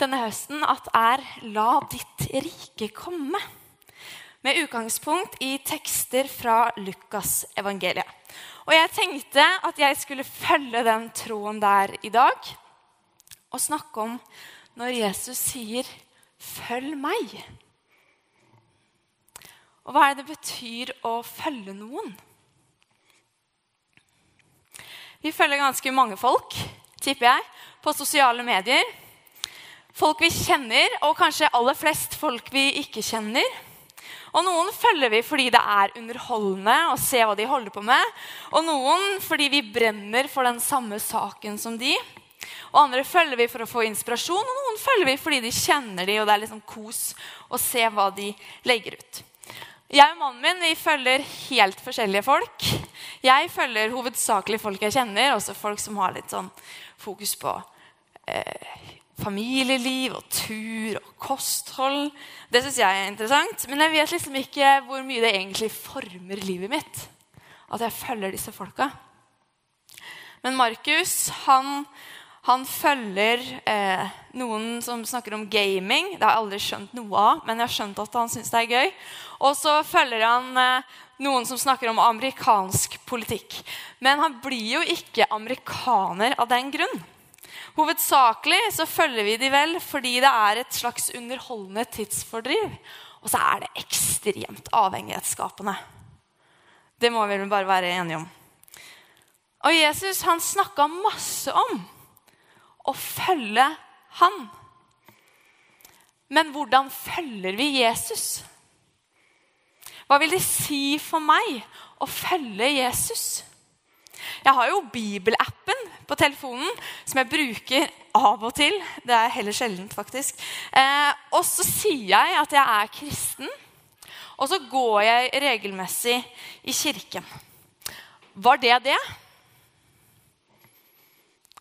denne høsten at er 'La ditt rike komme'. Med utgangspunkt i tekster fra Lukas evangeliet. Og jeg tenkte at jeg skulle følge den troen der i dag og snakke om når Jesus sier 'følg meg'. Og hva er det det betyr å følge noen? Vi følger ganske mange folk, tipper jeg, på sosiale medier. Folk vi kjenner, og kanskje aller flest folk vi ikke kjenner. Og noen følger vi fordi det er underholdende å se hva de holder på med. Og noen fordi vi brenner for den samme saken som de. Og andre følger vi for å få inspirasjon, og noen følger vi fordi de kjenner de, og det er liksom kos å se hva de legger ut. Jeg og mannen min vi følger helt forskjellige folk. Jeg følger hovedsakelig folk jeg kjenner, også folk som har litt sånn fokus på eh, familieliv og tur og kosthold. Det syns jeg er interessant. Men jeg vet liksom ikke hvor mye det egentlig former livet mitt. At jeg følger disse folka. Men Markus han, han følger eh, noen som snakker om gaming. Det har jeg aldri skjønt noe av, men jeg har skjønt at han syns det er gøy. Og så følger han eh, noen som snakker om amerikansk politikk. Men han blir jo ikke amerikaner av den grunn. Hovedsakelig så følger vi de vel fordi det er et slags underholdende tidsfordriv. Og så er det ekstremt avhengighetsskapende. Det må vi vel bare være enige om. Og Jesus han snakka masse om å følge han. Men hvordan følger vi Jesus? Hva vil det si for meg å følge Jesus? Jeg har jo bibelappen på telefonen som jeg bruker av og til. Det er heller sjeldent, faktisk. Eh, og så sier jeg at jeg er kristen, og så går jeg regelmessig i kirken. Var det det?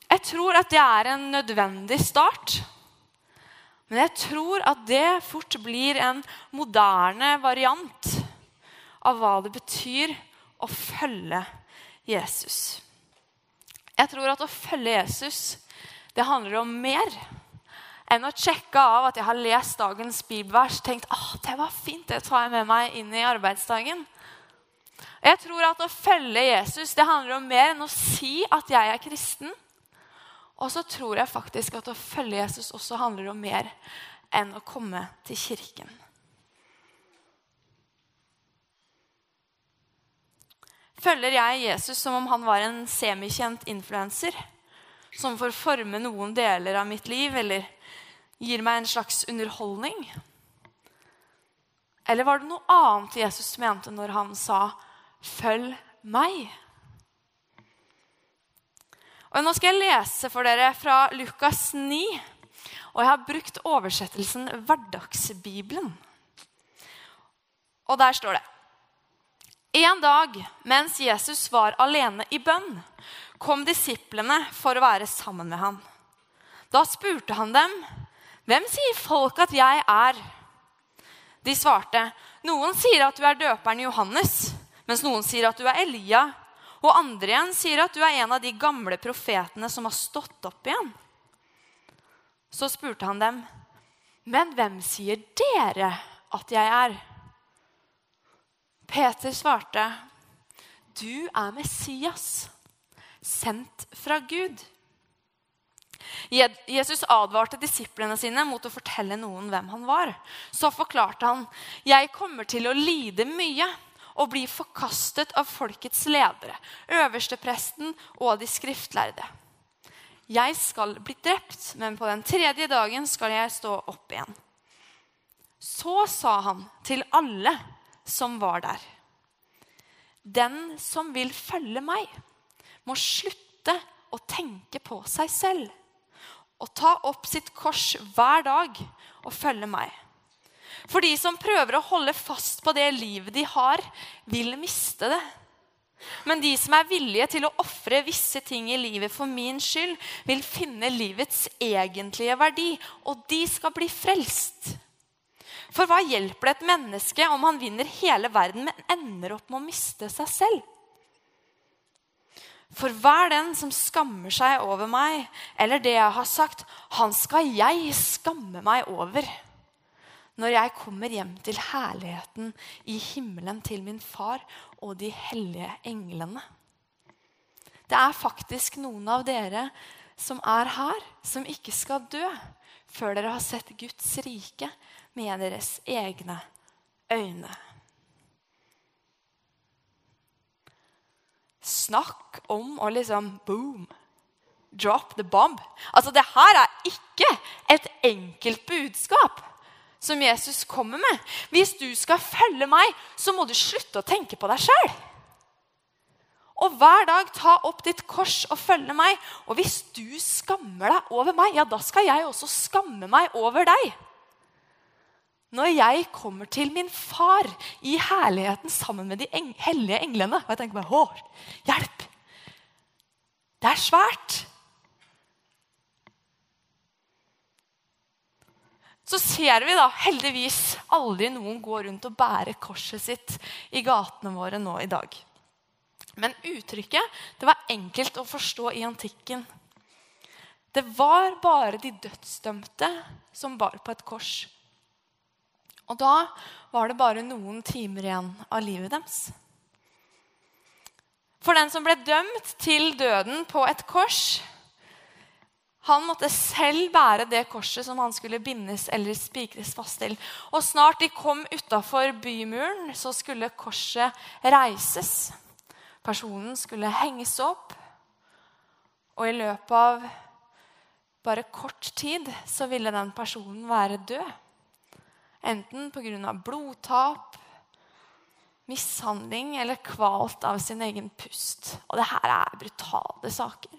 Jeg tror at det er en nødvendig start. Men jeg tror at det fort blir en moderne variant av hva det betyr å følge Jesus. Jeg tror at å følge Jesus det handler om mer enn å sjekke av at jeg har lest dagens bibelvers tenkt at det var fint, det tar jeg med meg inn i arbeidsdagen. Jeg tror at å følge Jesus det handler om mer enn å si at jeg er kristen. Og så tror jeg faktisk at å følge Jesus også handler om mer enn å komme til kirken. Følger jeg Jesus som om han var en semikjent influenser? Som får forme noen deler av mitt liv, eller gir meg en slags underholdning? Eller var det noe annet Jesus mente når han sa 'følg meg'? Og Nå skal jeg lese for dere fra Lukas 9. Og jeg har brukt oversettelsen Hverdagsbibelen. Og der står det en dag mens Jesus var alene i bønn, kom disiplene for å være sammen med ham. Da spurte han dem, 'Hvem sier folk at jeg er?' De svarte, 'Noen sier at du er døperen Johannes, mens noen sier at du er Elia.' 'Og andre igjen sier at du er en av de gamle profetene som har stått opp igjen.' Så spurte han dem, 'Men hvem sier dere at jeg er?' Peter svarte, 'Du er Messias, sendt fra Gud.' Jesus advarte disiplene sine mot å fortelle noen hvem han var. Så forklarte han, 'Jeg kommer til å lide mye' og bli forkastet av folkets ledere, øverstepresten og de skriftlærde. Jeg skal bli drept, men på den tredje dagen skal jeg stå opp igjen. Så sa han til alle som var der. Den som vil følge meg, må slutte å tenke på seg selv og ta opp sitt kors hver dag og følge meg. For de som prøver å holde fast på det livet de har, vil miste det. Men de som er villige til å ofre visse ting i livet for min skyld, vil finne livets egentlige verdi, og de skal bli frelst. For hva hjelper det et menneske om han vinner hele verden, men ender opp med å miste seg selv? For hver den som skammer seg over meg eller det jeg har sagt, han skal jeg skamme meg over når jeg kommer hjem til herligheten i himmelen til min far og de hellige englene. Det er faktisk noen av dere som er her, som ikke skal dø før dere har sett Guds rike med deres egne øyne. Snakk om å liksom boom, drop the bomb. Altså, det her er ikke et enkelt budskap som Jesus kommer med. Hvis du skal følge meg, så må du slutte å tenke på deg sjøl. Og hver dag ta opp ditt kors og følge meg. Og hvis du skammer deg over meg, ja, da skal jeg også skamme meg over deg. Når jeg kommer til min far i herligheten sammen med de eng hellige englene Og jeg tenker bare Å, hjelp! Det er svært. så ser vi da heldigvis aldri noen gå rundt og bære korset sitt i gatene våre nå i dag. Men uttrykket det var enkelt å forstå i antikken. Det var bare de dødsdømte som bar på et kors. Og da var det bare noen timer igjen av livet deres. For den som ble dømt til døden på et kors, han måtte selv bære det korset som han skulle bindes eller spikres fast til. Og snart de kom utafor bymuren, så skulle korset reises. Personen skulle henges opp. Og i løpet av bare kort tid så ville den personen være død. Enten pga. blodtap, mishandling eller kvalt av sin egen pust. Og det her er brutale saker.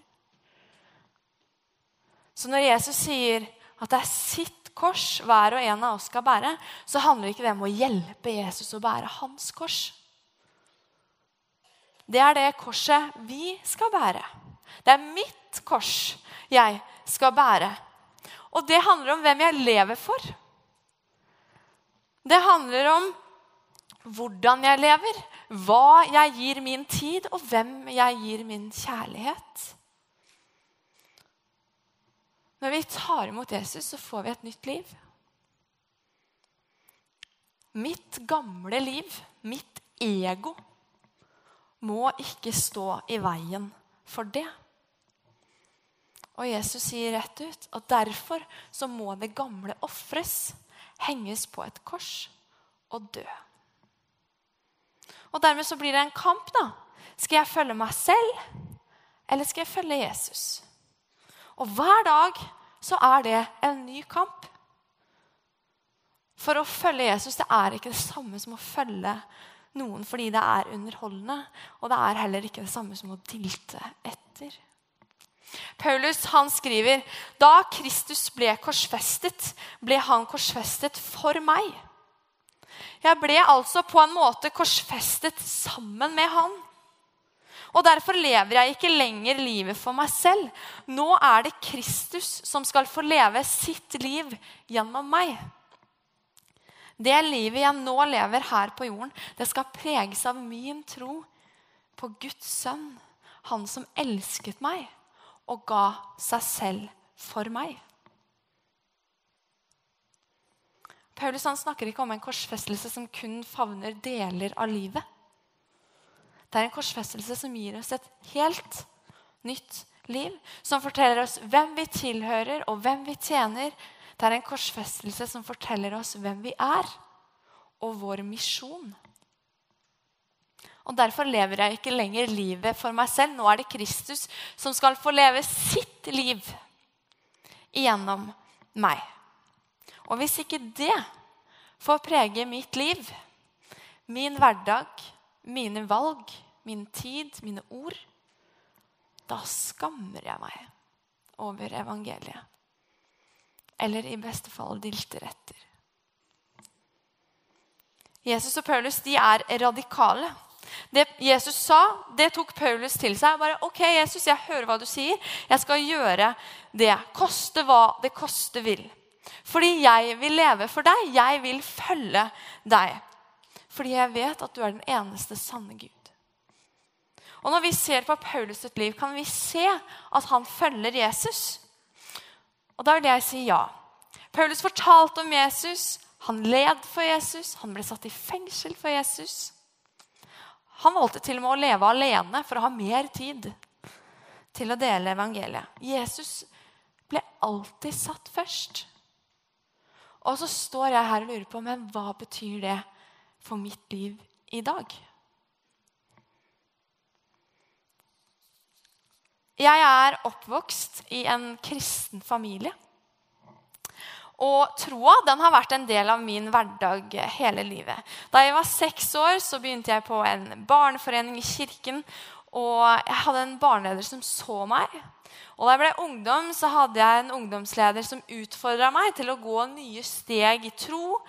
Så når Jesus sier at det er sitt kors hver og en av oss skal bære, så handler ikke det om å hjelpe Jesus å bære hans kors. Det er det korset vi skal bære. Det er mitt kors jeg skal bære. Og det handler om hvem jeg lever for. Det handler om hvordan jeg lever, hva jeg gir min tid, og hvem jeg gir min kjærlighet. Når vi tar imot Jesus, så får vi et nytt liv. Mitt gamle liv, mitt ego, må ikke stå i veien for det. Og Jesus sier rett ut at derfor så må det gamle ofres, henges på et kors og dø. Og dermed så blir det en kamp, da. Skal jeg følge meg selv, eller skal jeg følge Jesus? Og hver dag så er det en ny kamp. For å følge Jesus det er ikke det samme som å følge noen fordi det er underholdende. Og det er heller ikke det samme som å dilte etter. Paulus han skriver da Kristus ble korsfestet, ble han korsfestet for meg. Jeg ble altså på en måte korsfestet sammen med han. Og derfor lever jeg ikke lenger livet for meg selv. Nå er det Kristus som skal få leve sitt liv gjennom meg. Det livet jeg nå lever her på jorden, det skal preges av min tro på Guds sønn. Han som elsket meg og ga seg selv for meg. Paulus snakker ikke om en korsfestelse som kun favner deler av livet. Det er en korsfestelse som gir oss et helt nytt liv. Som forteller oss hvem vi tilhører, og hvem vi tjener. Det er en korsfestelse som forteller oss hvem vi er, og vår misjon. Og Derfor lever jeg ikke lenger livet for meg selv. Nå er det Kristus som skal få leve sitt liv igjennom meg. Og hvis ikke det får prege mitt liv, min hverdag, mine valg, min tid, mine ord, da skammer jeg meg over evangeliet. Eller i beste fall dilter etter. Jesus og Paulus de er radikale. Det Jesus sa, det tok Paulus til seg. Bare, ok, Jesus, jeg hører hva du sier. Jeg skal gjøre det. Koste hva det koste vil. Fordi jeg vil leve for deg. Jeg vil følge deg. Fordi jeg vet at du er den eneste sanne Gud. Og Når vi ser på Paulus sitt liv, kan vi se at han følger Jesus. Og da vil jeg si ja. Paulus fortalte om Jesus. Han led for Jesus. Han ble satt i fengsel for Jesus. Han valgte til og med å leve alene for å ha mer tid til å dele evangeliet. Jesus ble alltid satt først. Og så står jeg her og lurer på men hva betyr det for mitt liv i dag? Jeg er oppvokst i en kristen familie. Og troa den har vært en del av min hverdag hele livet. Da jeg var seks år, så begynte jeg på en barneforening i kirken. Og jeg hadde en barneleder som så meg. Og da jeg ble ungdom, så hadde jeg en ungdomsleder som utfordra meg til å gå nye steg i tro,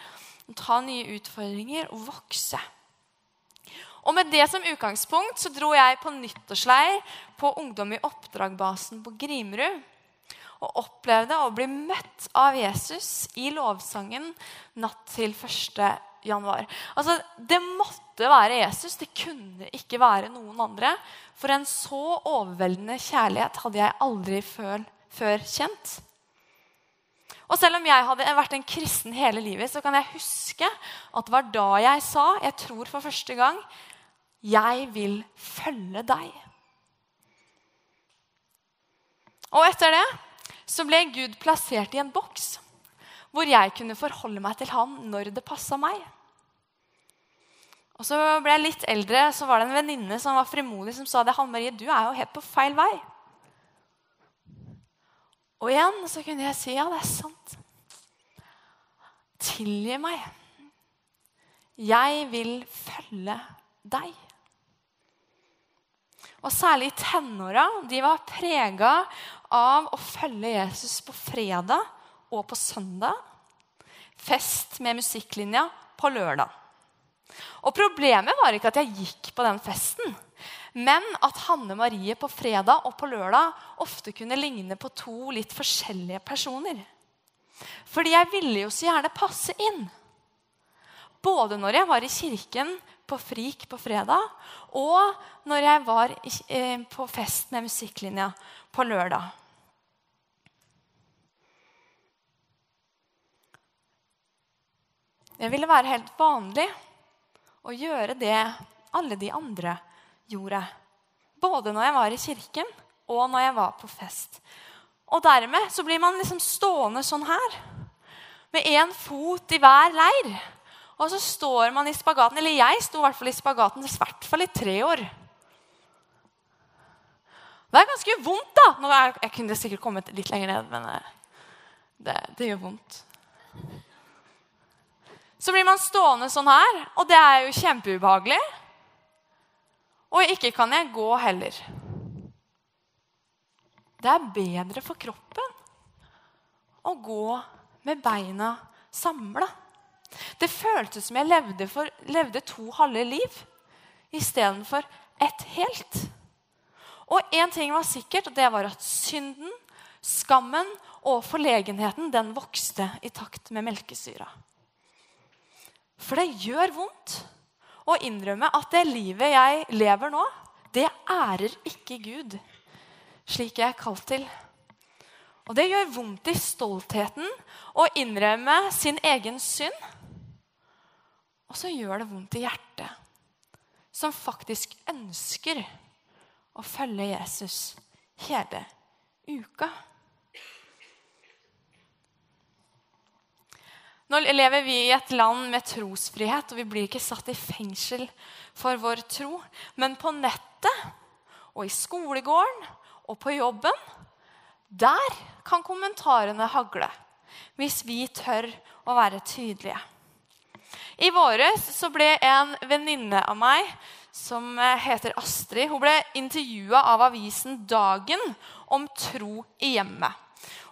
ta nye utfordringer og vokse. Og med det som utgangspunkt så dro jeg på nyttårsleir på Ungdom i oppdragbasen på Grimrud. Og opplevde å bli møtt av Jesus i lovsangen natt til 1. januar. Altså, det måtte være Jesus. Det kunne ikke være noen andre. For en så overveldende kjærlighet hadde jeg aldri før, før kjent. Og selv om jeg hadde vært en kristen hele livet, så kan jeg huske at det var da jeg sa, jeg tror for første gang, 'Jeg vil følge deg'. Og etter det så ble Gud plassert i en boks hvor jeg kunne forholde meg til han når det passa meg. Og så ble jeg litt eldre, så var det en venninne som var frimodig, som sa det. Han Marie, du er jo helt på feil vei. Og igjen så kunne jeg si ja, det er sant. Tilgi meg. Jeg vil følge deg. Og særlig tenåra de var prega av å følge Jesus på fredag og på søndag. Fest med musikklinja på lørdag. Og Problemet var ikke at jeg gikk på den festen, men at Hanne Marie på fredag og på lørdag ofte kunne ligne på to litt forskjellige personer. Fordi jeg ville jo så gjerne passe inn. Både når jeg var i kirken på Frik på fredag, og når jeg var eh, på fest med musikklinja på lørdag. Det ville være helt vanlig å gjøre det alle de andre gjorde. Både når jeg var i kirken, og når jeg var på fest. Og dermed så blir man liksom stående sånn her, med én fot i hver leir. Og så står man i spagaten. Eller jeg sto i hvert fall i spagaten i hvert fall i tre år. Det er ganske vondt, da. Nå er, jeg kunne sikkert kommet litt lenger ned, men eh, det, det, gjør vondt. Så blir man stående sånn her, og det er jo kjempeubehagelig. Og ikke kan jeg gå heller. Det er bedre for kroppen å gå med beina samla. Det føltes som jeg levde, for, levde to halve liv istedenfor ett helt. Og én ting var sikkert, og det var at synden, skammen og forlegenheten den vokste i takt med melkesyra. For det gjør vondt å innrømme at det livet jeg lever nå, det ærer ikke Gud slik jeg er kalt til. Og det gjør vondt i stoltheten å innrømme sin egen synd. Og så gjør det vondt i hjertet, som faktisk ønsker å følge Jesus hele uka. Nå lever vi i et land med trosfrihet, og vi blir ikke satt i fengsel for vår tro. Men på nettet og i skolegården og på jobben, der kan kommentarene hagle. Hvis vi tør å være tydelige. I våres så ble en venninne av meg som eh, heter Astrid, hun ble intervjua av avisen Dagen om tro i hjemmet.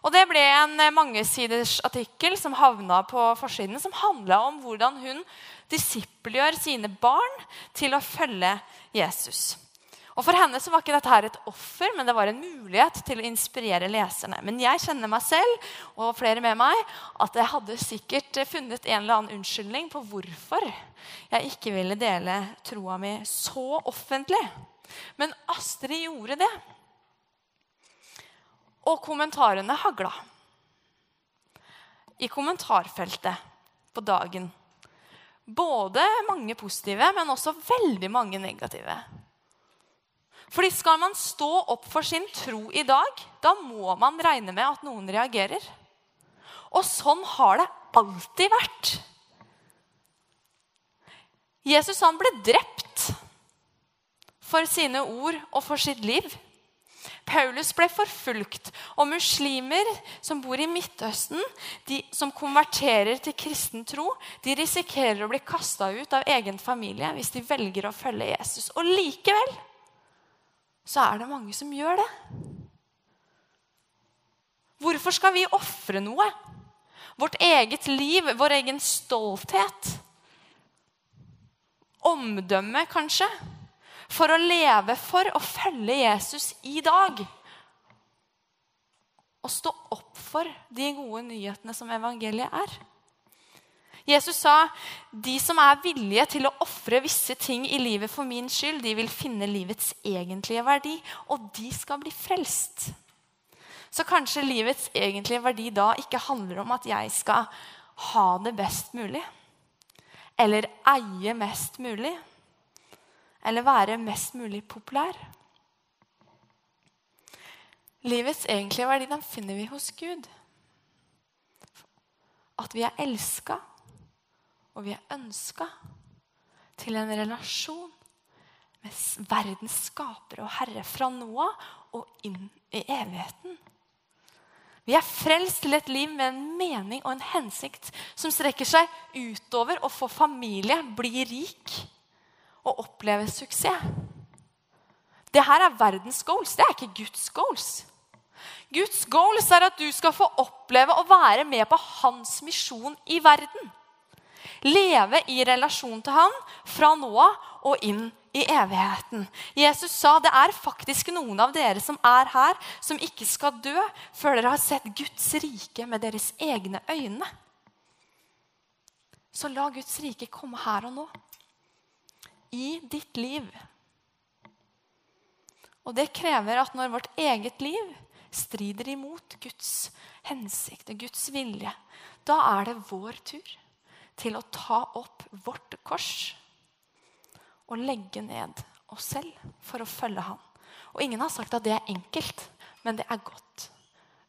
Og Det ble en eh, mangesiders artikkel som havna på forsiden, som handla om hvordan hun disippelgjør sine barn til å følge Jesus. Og For henne så var ikke dette her et offer, men det var en mulighet til å inspirere leserne. Men jeg kjenner meg selv og flere med meg, at jeg hadde sikkert funnet en eller annen unnskyldning på hvorfor jeg ikke ville dele troa mi så offentlig. Men Astrid gjorde det. Og kommentarene hagla. I kommentarfeltet på dagen. Både mange positive, men også veldig mange negative. Fordi skal man stå opp for sin tro i dag, da må man regne med at noen reagerer. Og sånn har det alltid vært. Jesus han ble drept for sine ord og for sitt liv. Paulus ble forfulgt, og muslimer som bor i Midtøsten, de som konverterer til kristen tro, de risikerer å bli kasta ut av egen familie hvis de velger å følge Jesus. Og likevel så er det mange som gjør det. Hvorfor skal vi ofre noe? Vårt eget liv, vår egen stolthet. Omdømme, kanskje for å leve for å følge Jesus i dag. Og stå opp for de gode nyhetene som evangeliet er. Jesus sa de som er villige til å ofre visse ting i livet for min skyld, de vil finne livets egentlige verdi, og de skal bli frelst. Så kanskje livets egentlige verdi da ikke handler om at jeg skal ha det best mulig. Eller eie mest mulig eller være mest mulig populær. Livets egentlige verdi den finner vi hos Gud. At vi er elska, og vi er ønska til en relasjon med verdens skaper og herre fra nå og inn i evigheten. Vi er frelst til et liv med en mening og en hensikt som strekker seg utover å få familie, bli rik og oppleve suksess. Det her er verdens goals, det er ikke Guds goals. Guds goals er at du skal få oppleve å være med på hans misjon i verden. Leve i relasjon til han fra nå av og inn i evigheten. Jesus sa det er faktisk noen av dere som er her, som ikke skal dø før dere har sett Guds rike med deres egne øyne. Så la Guds rike komme her og nå i ditt liv. Og det krever at når vårt eget liv strider imot Guds hensikt og Guds vilje, da er det vår tur til å ta opp vårt kors og legge ned oss selv for å følge ham. Og ingen har sagt at det er enkelt, men det er godt.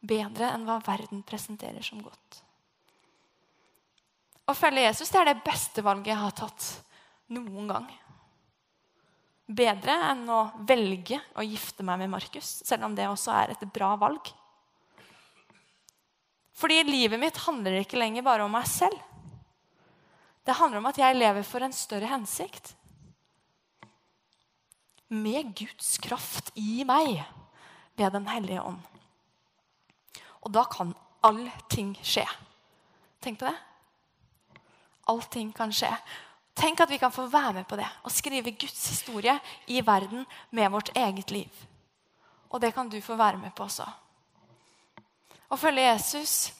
Bedre enn hva verden presenterer som godt. Å følge Jesus det er det beste valget jeg har tatt noen gang bedre enn å velge å gifte meg med Markus, selv om det også er et bra valg. Fordi livet mitt handler ikke lenger bare om meg selv. Det handler om at jeg lever for en større hensikt. Med Guds kraft i meg ved Den hellige ånd. Og da kan allting skje. Tenk på det. Allting kan skje. Tenk at vi kan få være med på det og skrive Guds historie i verden med vårt eget liv. Og det kan du få være med på også. Å følge Jesus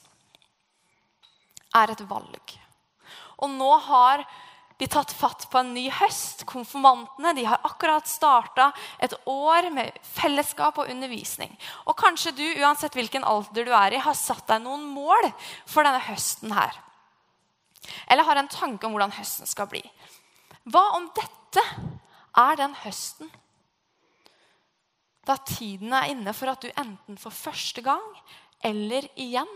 er et valg. Og nå har de tatt fatt på en ny høst. Konfirmantene de har akkurat starta et år med fellesskap og undervisning. Og kanskje du, uansett hvilken alder du er i, har satt deg noen mål for denne høsten her. Eller har en tanke om hvordan høsten skal bli. Hva om dette er den høsten da tiden er inne for at du enten for første gang eller igjen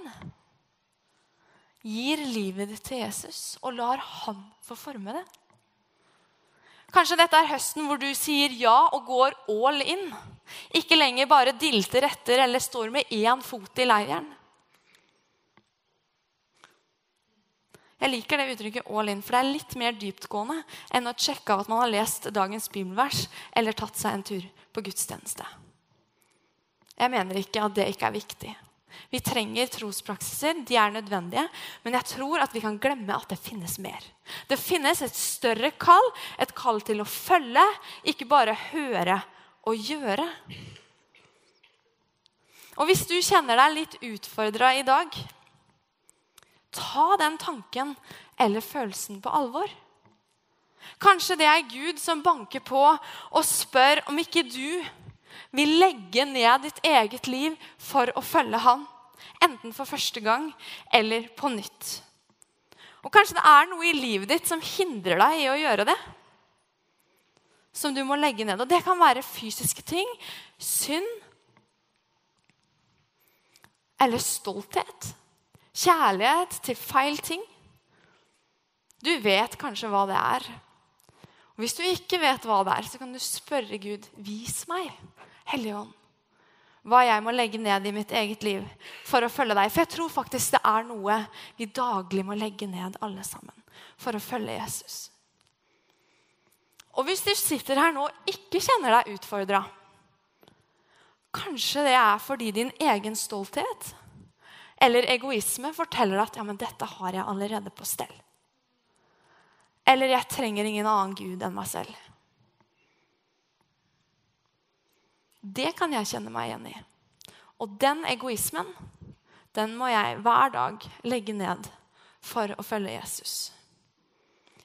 gir livet ditt til Jesus og lar han få forme det? Kanskje dette er høsten hvor du sier ja og går all in. Ikke lenger bare dilter etter eller står med én fot i leiren. Jeg liker det uttrykket 'all in', for det er litt mer dyptgående enn å sjekke av at man har lest dagens bibelvers eller tatt seg en tur på gudstjeneste. Jeg mener ikke at det ikke er viktig. Vi trenger trospraksiser, de er nødvendige. Men jeg tror at vi kan glemme at det finnes mer. Det finnes et større kall, et kall til å følge, ikke bare høre og gjøre. Og hvis du kjenner deg litt utfordra i dag, ta den tanken eller følelsen på alvor. Kanskje det er Gud som banker på og spør om ikke du vil legge ned ditt eget liv for å følge Han. Enten for første gang eller på nytt. Og Kanskje det er noe i livet ditt som hindrer deg i å gjøre det. Som du må legge ned. Og Det kan være fysiske ting, synd eller stolthet. Kjærlighet til feil ting. Du vet kanskje hva det er. Og Hvis du ikke vet hva det er, så kan du spørre Gud vis meg, Hellige Ånd, hva jeg må legge ned i mitt eget liv for å følge deg. For jeg tror faktisk det er noe vi daglig må legge ned alle sammen for å følge Jesus. Og hvis du sitter her nå og ikke kjenner deg utfordra, kanskje det er fordi din egen stolthet eller egoisme forteller at ja, men dette har jeg allerede på stell. Eller jeg trenger ingen annen Gud enn meg selv. Det kan jeg kjenne meg igjen i. Og den egoismen, den må jeg hver dag legge ned for å følge Jesus.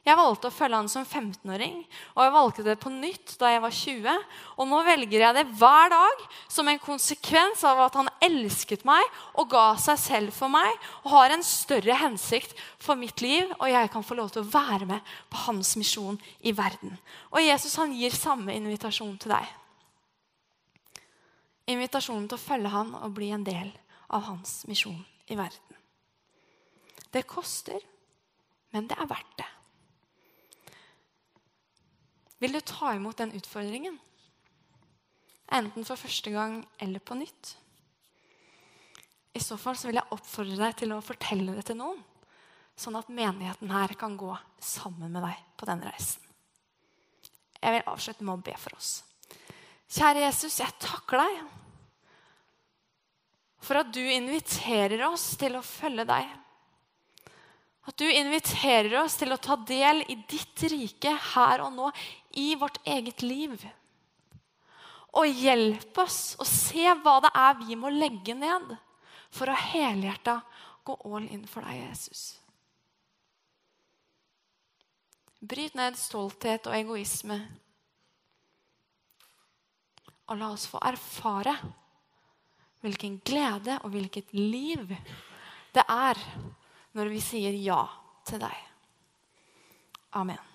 Jeg valgte å følge han som 15-åring, og jeg valgte det på nytt da jeg var 20. Og nå velger jeg det hver dag som en konsekvens av at han elsket meg og ga seg selv for meg og har en større hensikt for mitt liv, og jeg kan få lov til å være med på hans misjon i verden. Og Jesus han gir samme invitasjon til deg. Invitasjonen til å følge han og bli en del av hans misjon i verden. Det koster, men det er verdt det. Vil du ta imot den utfordringen? Enten for første gang eller på nytt? I så fall så vil jeg oppfordre deg til å fortelle det til noen, sånn at menigheten her kan gå sammen med deg på den reisen. Jeg vil avslutte med å be for oss. Kjære Jesus, jeg takker deg for at du inviterer oss til å følge deg. At du inviterer oss til å ta del i ditt rike her og nå, i vårt eget liv. Og hjelp oss å se hva det er vi må legge ned for å helhjerta gå all in for deg, Jesus. Bryt ned stolthet og egoisme. Og la oss få erfare hvilken glede og hvilket liv det er når vi sier ja til deg. Amen.